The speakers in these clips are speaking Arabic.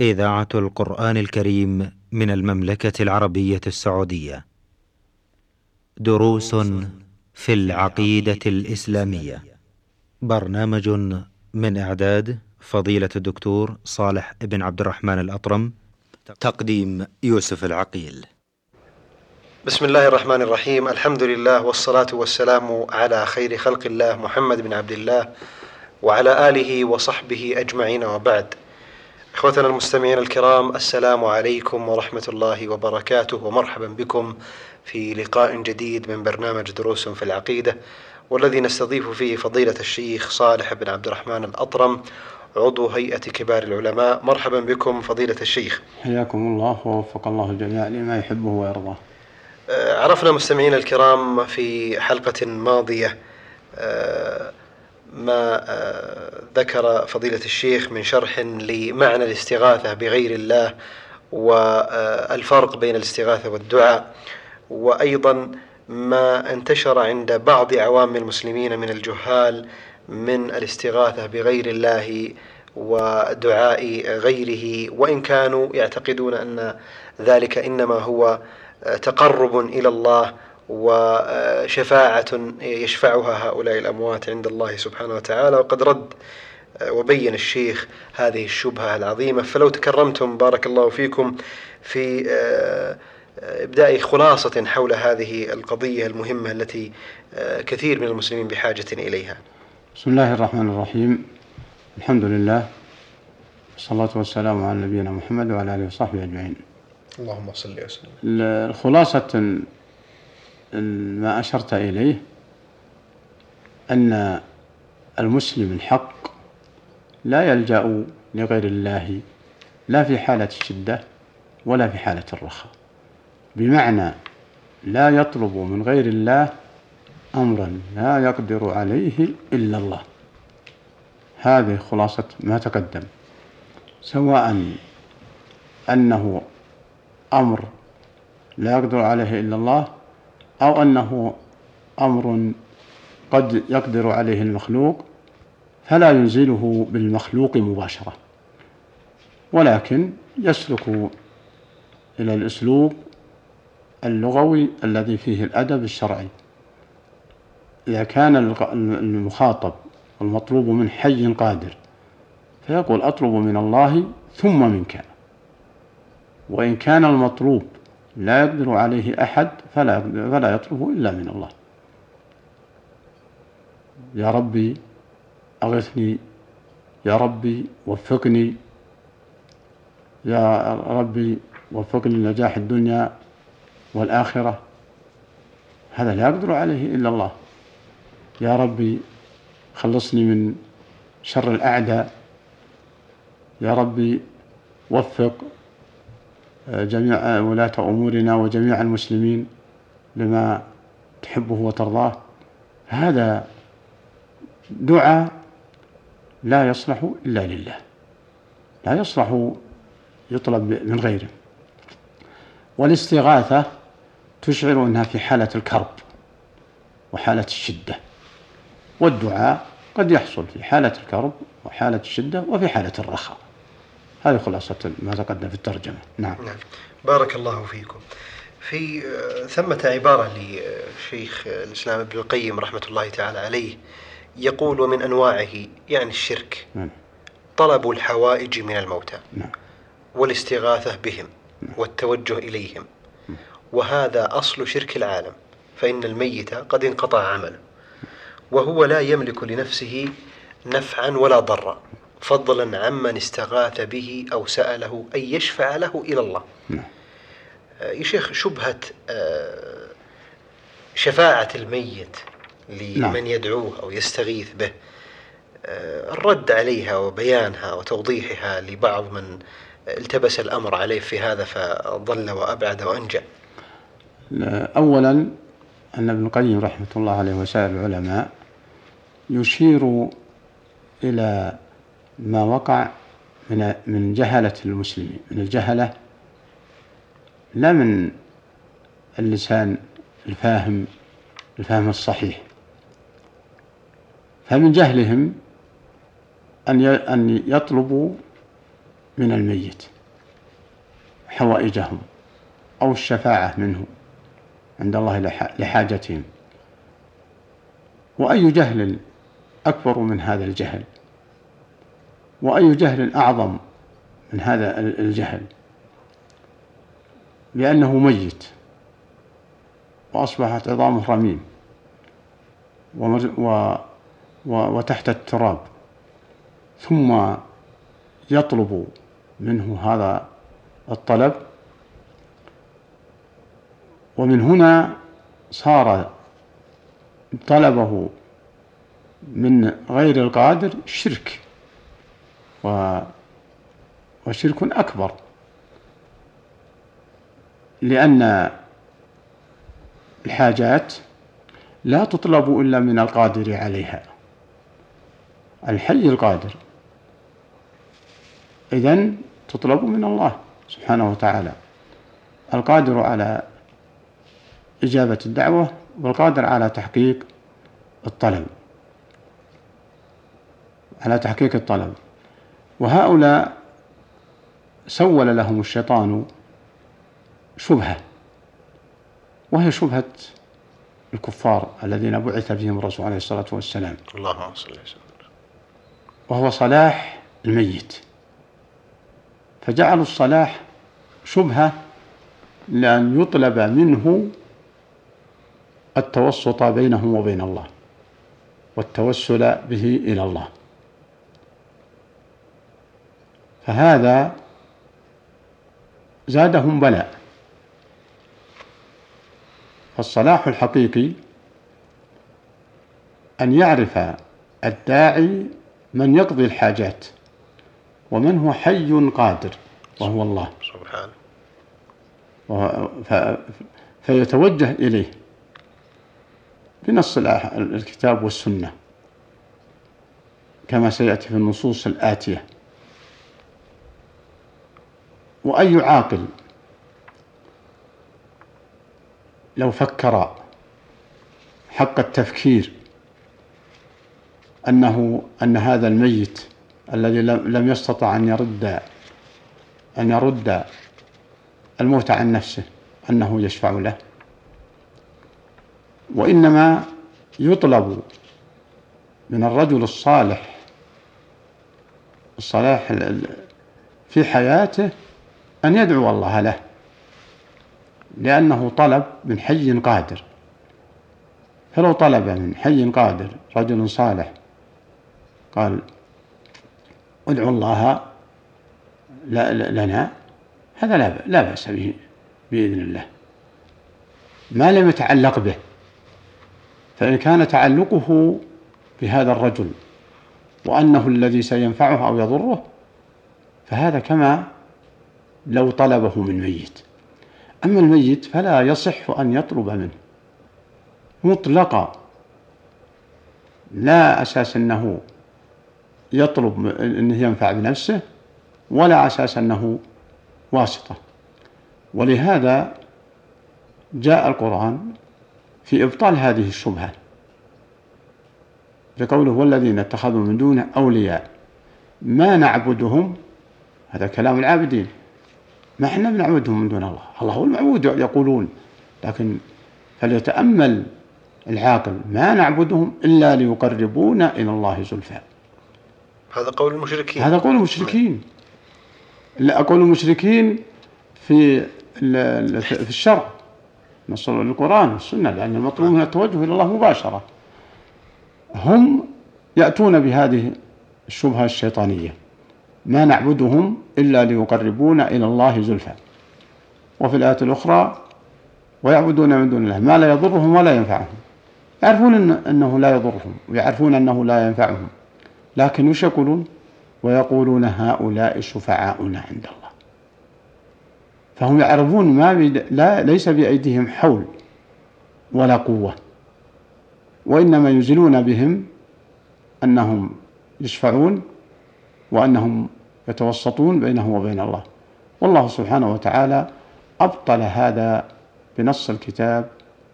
إذاعة القرآن الكريم من المملكة العربية السعودية. دروس في العقيدة الإسلامية. برنامج من إعداد فضيلة الدكتور صالح بن عبد الرحمن الأطرم. تقديم يوسف العقيل. بسم الله الرحمن الرحيم الحمد لله والصلاة والسلام على خير خلق الله محمد بن عبد الله وعلى آله وصحبه أجمعين وبعد إخوتنا المستمعين الكرام السلام عليكم ورحمة الله وبركاته ومرحبا بكم في لقاء جديد من برنامج دروس في العقيدة والذي نستضيف فيه فضيلة الشيخ صالح بن عبد الرحمن الأطرم عضو هيئة كبار العلماء. مرحبا بكم فضيلة الشيخ. حياكم الله ووفق الله الجميع لما يحبه ويرضاه. آه، عرفنا مستمعينا الكرام في حلقة ماضية آه، ما آه، ذكر فضيلة الشيخ من شرح لمعنى الاستغاثة بغير الله والفرق بين الاستغاثة والدعاء وأيضا ما انتشر عند بعض عوام المسلمين من الجهال من الاستغاثة بغير الله ودعاء غيره وإن كانوا يعتقدون أن ذلك إنما هو تقرب إلى الله وشفاعة يشفعها هؤلاء الأموات عند الله سبحانه وتعالى. وقد رد وبين الشيخ هذه الشبهة العظيمة. فلو تكرمتم بارك الله فيكم في إبداء خلاصة حول هذه القضية المهمة التي كثير من المسلمين بحاجة إليها. بسم الله الرحمن الرحيم. الحمد لله. والصلاة والسلام على نبينا محمد وعلى آله وصحبه أجمعين. اللهم صل وسلم. الخلاصة ما أشرت إليه أن المسلم الحق لا يلجأ لغير الله لا في حالة الشدة ولا في حالة الرخاء. بمعنى لا يطلب من غير الله أمرا لا يقدر عليه إلا الله. هذه خلاصة ما تقدم. سواء أنه أمر لا يقدر عليه إلا الله أو أنه أمر قد يقدر عليه المخلوق فلا ينزله بالمخلوق مباشرة ولكن يسلك إلى الأسلوب اللغوي الذي فيه الأدب الشرعي. إذا كان المخاطب المطلوب من حي قادر فيقول أطلب من الله ثم منك. وإن كان المطلوب لا يقدر عليه أحد فلا فلا يطلبه إلا من الله. يا ربي أغثني يا ربي وفقني يا ربي وفقني لنجاح الدنيا والآخرة. هذا لا يقدر عليه إلا الله. يا ربي خلصني من شر الأعداء. يا ربي وفق جميع ولاة أمورنا وجميع المسلمين لما تحبه وترضاه. هذا دعاء لا يصلح إلا لله. لا يصلح يطلب من غيره. والاستغاثة تشعر أنها في حالة الكرب وحالة الشدة. والدعاء قد يحصل في حالة الكرب وحالة الشدة وفي حالة الرخاء. هذه خلاصة ما تقدم في الترجمة. نعم, نعم. بارك الله فيكم. في ثمة عبارة لشيخ الإسلام ابن القيم رحمة الله تعالى عليه يقول ومن أنواعه يعني الشرك. نعم. طلب الحوائج من الموتى. نعم. والاستغاثة بهم. نعم. والتوجه إليهم. وهذا أصل شرك العالم. فإن الميت قد انقطع عمله. وهو لا يملك لنفسه نفعا ولا ضرا. فضلا عمن استغاث به أو سأله أن يشفع له إلى الله نعم. يا شيخ شبهة آه، شفاعة الميت نعم. لمن يدعوه أو يستغيث به آه، الرد عليها وبيانها وتوضيحها لبعض من التبس الأمر عليه في هذا فضل وأبعد وأنجى أولا أن ابن القيم رحمة الله عليه وسائر العلماء يشير إلى ما وقع من من جهلة المسلمين. من الجهلة لا من اللسان الفاهم الفهم الصحيح. فمن جهلهم أن أن يطلبوا من الميت حوائجهم أو الشفاعة منه عند الله لحاجتهم. وأي جهل أكبر من هذا الجهل؟ وأي جهل أعظم من هذا الجهل؟ لأنه ميت وأصبحت عظامه رميم وتحت التراب ثم يطلب منه هذا الطلب. ومن هنا صار طلبه من غير القادر شرك. و وشرك أكبر. لأن الحاجات لا تطلب إلا من القادر عليها. الحي القادر. إذن تطلب من الله سبحانه وتعالى. القادر على إجابة الدعوة والقادر على تحقيق الطلب. على تحقيق الطلب. وهؤلاء سول لهم الشيطان شبهة وهي شبهة الكفار الذين بعث فيهم الرسول عليه الصلاة والسلام. اللهم صل وسلم. وهو صلاح الميت. فجعلوا الصلاح شبهة لأن يطلب منه التوسط بينه وبين الله والتوسل به إلى الله. فهذا زادهم بلاء. فالصلاح الحقيقي أن يعرف الداعي من يقضي الحاجات ومن هو حي قادر وهو الله. سبحانه فيتوجه إليه بنص الكتاب والسنة كما سيأتي في النصوص الآتية. وأي عاقل لو فكر حق التفكير أنه أن هذا الميت الذي لم يستطع أن يرد أن يرد الموت عن نفسه أنه يشفع له وإنما يطلب من الرجل الصالح الصلاح في حياته أن يدعو الله له لأنه طلب من حي قادر. فلو طلب من حي قادر رجل صالح قال ادعو الله لنا هذا لا بأس به بإذن الله. ما لم يتعلق به فإن كان تعلقه بهذا الرجل وأنه الذي سينفعه أو يضره فهذا كما لو طلبه من ميت. أما الميت فلا يصح أن يطلب منه. مطلقا. لا أساس أنه يطلب أنه ينفع بنفسه ولا أساس أنه واسطة. ولهذا جاء القرآن في إبطال هذه الشبهة. بقوله والذين اتخذوا من دونه أولياء ما نعبدهم؟ هذا كلام العابدين. ما إحنا بنعبدهم من دون الله. الله هو المعبود يقولون. لكن فليتأمل العاقل ما نعبدهم إلا ليقربونا إلى الله زلفى. هذا قول المشركين. هذا قول المشركين. لا قول المشركين في في الشرع. نص القرآن والسنة لأن المطلوب من التوجه إلى الله مباشرة. هم يأتون بهذه الشبهة الشيطانية. ما نعبدهم إلا ليقربونا إلى الله زلفى. وفي الآية الأخرى ويعبدون من دون الله ما لا يضرهم ولا ينفعهم. يعرفون أنه لا يضرهم ويعرفون أنه لا ينفعهم. لكن وش يقولون؟ ويقولون هؤلاء شفعاؤنا عند الله. فهم يعرفون ما بيد... لا ليس بأيديهم حول ولا قوة. وإنما يزلون بهم أنهم يشفعون وأنهم يتوسطون بينه وبين الله. والله سبحانه وتعالى أبطل هذا بنص الكتاب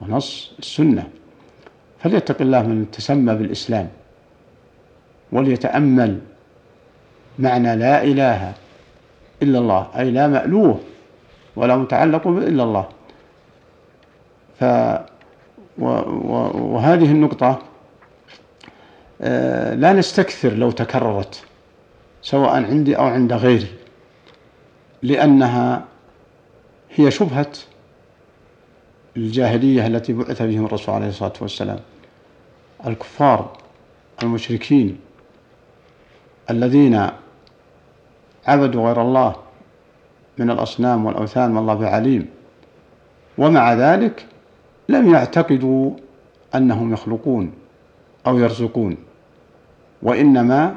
ونص السنة. فليتق الله من تسمى بالإسلام وليتأمل معنى لا إله إلا الله أي لا مألوه ولا متعلق إلا الله. ف وهذه النقطة آه، لا نستكثر لو تكررت. سواء عندي أو عند غيري لأنها هي شبهة الجاهلية التي بعث بهم الرسول عليه الصلاة والسلام. الكفار المشركين الذين عبدوا غير الله من الأصنام والأوثان ما الله بعليم ومع ذلك لم يعتقدوا أنهم يخلقون أو يرزقون وإنما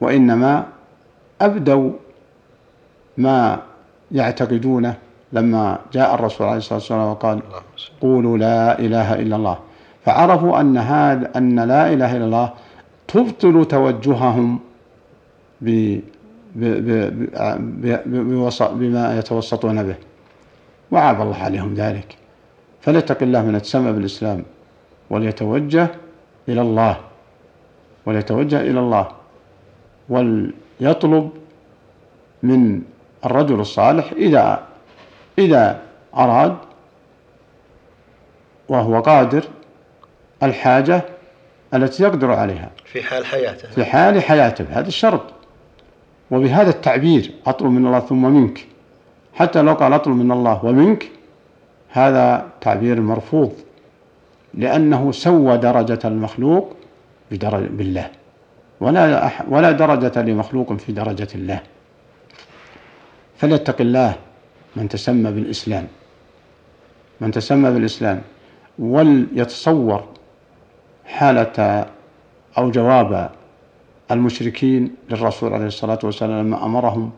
وإنما أبدوا ما يعتقدونه لما جاء الرسول عليه الصلاة والسلام وقال قولوا لا إله إلا الله. فعرفوا أن هذا أن لا إله إلا الله تبطل توجههم بما يتوسطون به. وعاب الله عليهم ذلك. فليتق الله من يتسمى بالإسلام وليتوجه إلى الله. وليتوجه إلى الله. وليطلب من الرجل الصالح إذا إذا أراد وهو قادر الحاجة التي يقدر عليها. في حال حياته. في حال حياته هذا الشرط. وبهذا التعبير أطلب من الله ثم منك. حتى لو قال أطلب من الله ومنك هذا تعبير مرفوض لأنه سوى درجة المخلوق بدرجة بالله. ولا ولا درجة لمخلوق في درجة الله. فليتق الله من تسمى بالإسلام. من تسمى بالإسلام. وليتصور حالة أو جواب المشركين للرسول عليه الصلاة والسلام لما أمرهم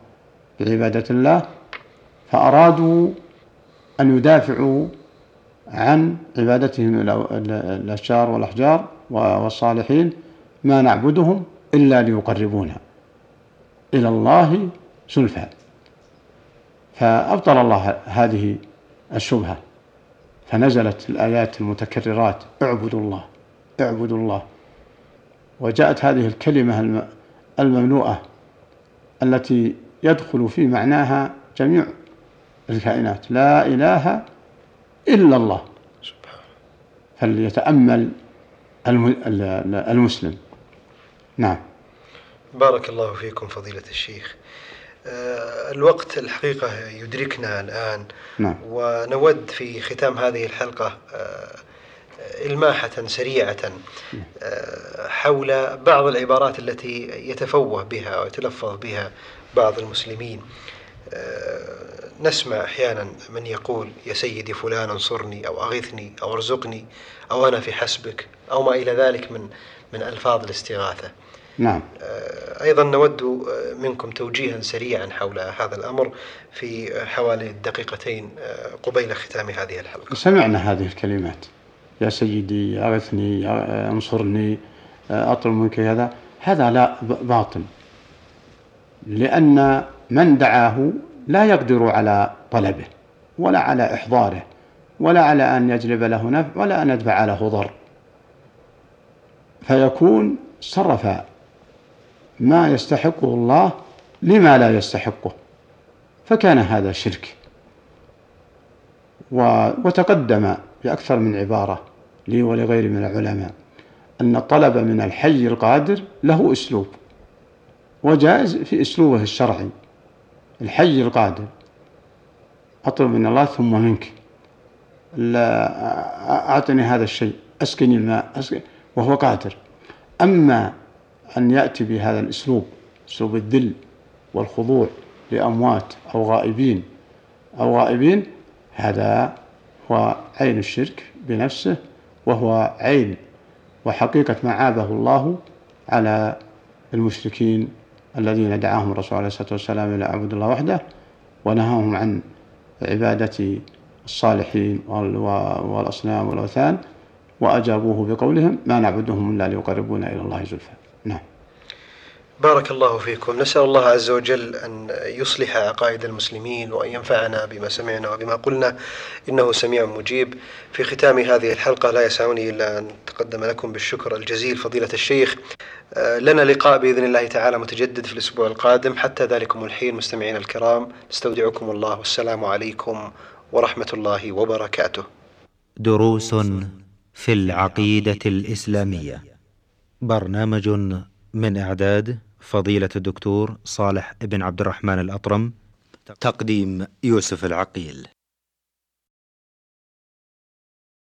بعبادة الله فأرادوا أن يدافعوا عن عبادتهم الأشجار والأحجار والصالحين ما نعبدهم إلا ليقربونا إلى الله زلفى. فأبطل الله هذه الشبهة. فنزلت الآيات المتكررات اعبدوا الله اعبدوا الله. وجاءت هذه الكلمة المملوءة التي يدخل في معناها جميع الكائنات لا إله إلا الله. فليتأمل المسلم. نعم. بارك الله فيكم فضيلة الشيخ. آه، الوقت الحقيقة يدركنا الآن. نعم. ونود في ختام هذه الحلقة آه، إلماحة سريعة آه، حول بعض العبارات التي يتفوه بها ويتلفظ بها بعض المسلمين. نسمع أحيانا من يقول يا سيدي فلان انصرني أو أغثني أو أرزقني أو أنا في حسبك أو ما إلى ذلك من من ألفاظ الاستغاثة. نعم. آه، أيضا نود آه، منكم توجيها سريعا حول هذا الأمر في حوالي دقيقتين آه، قبيل ختام هذه الحلقة. سمعنا هذه الكلمات. يا سيدي أغثني انصرني أطلب منك هذا. هذا لا باطل. لأن من دعاه لا يقدر على طلبه ولا على إحضاره ولا على أن يجلب له نفع ولا أن يدفع له ضر. فيكون صرف ما يستحقه الله لما لا يستحقه؟ فكان هذا شرك. وتقدم بأكثر من عبارة لي ولغيري من العلماء أن الطلب من الحي القادر له أسلوب وجائز في أسلوبه الشرعي. الحي القادر أطلب من الله ثم منك. لا أعطني هذا الشيء أسقني الماء أسقني وهو قادر. أما أن يأتي بهذا الأسلوب أسلوب الذل والخضوع لأموات أو غائبين. أو غائبين هذا هو عين الشرك بنفسه وهو عين وحقيقة ما عابه الله على المشركين الذين دعاهم الرسول عليه الصلاة والسلام إلى عبد الله وحده ونهاهم عن عبادة الصالحين والأصنام والأوثان وأجابوه بقولهم ما نعبدهم إلا ليقربونا إلى الله زلفى. نعم. بارك الله فيكم. نسأل الله عز وجل أن يصلح عقائد المسلمين وأن ينفعنا بما سمعنا وبما قلنا. إنه سميع مجيب. في ختام هذه الحلقة لا يسعني إلا أن أتقدم لكم بالشكر الجزيل فضيلة الشيخ. آه، لنا لقاء بإذن الله تعالى متجدد في الأسبوع القادم. حتى ذلكم الحين مستمعين الكرام نستودعكم الله. والسلام عليكم ورحمة الله وبركاته. دروس في العقيدة الإسلامية. برنامج من إعداد فضيلة الدكتور صالح بن عبد الرحمن الأطرم. تقديم يوسف العقيل.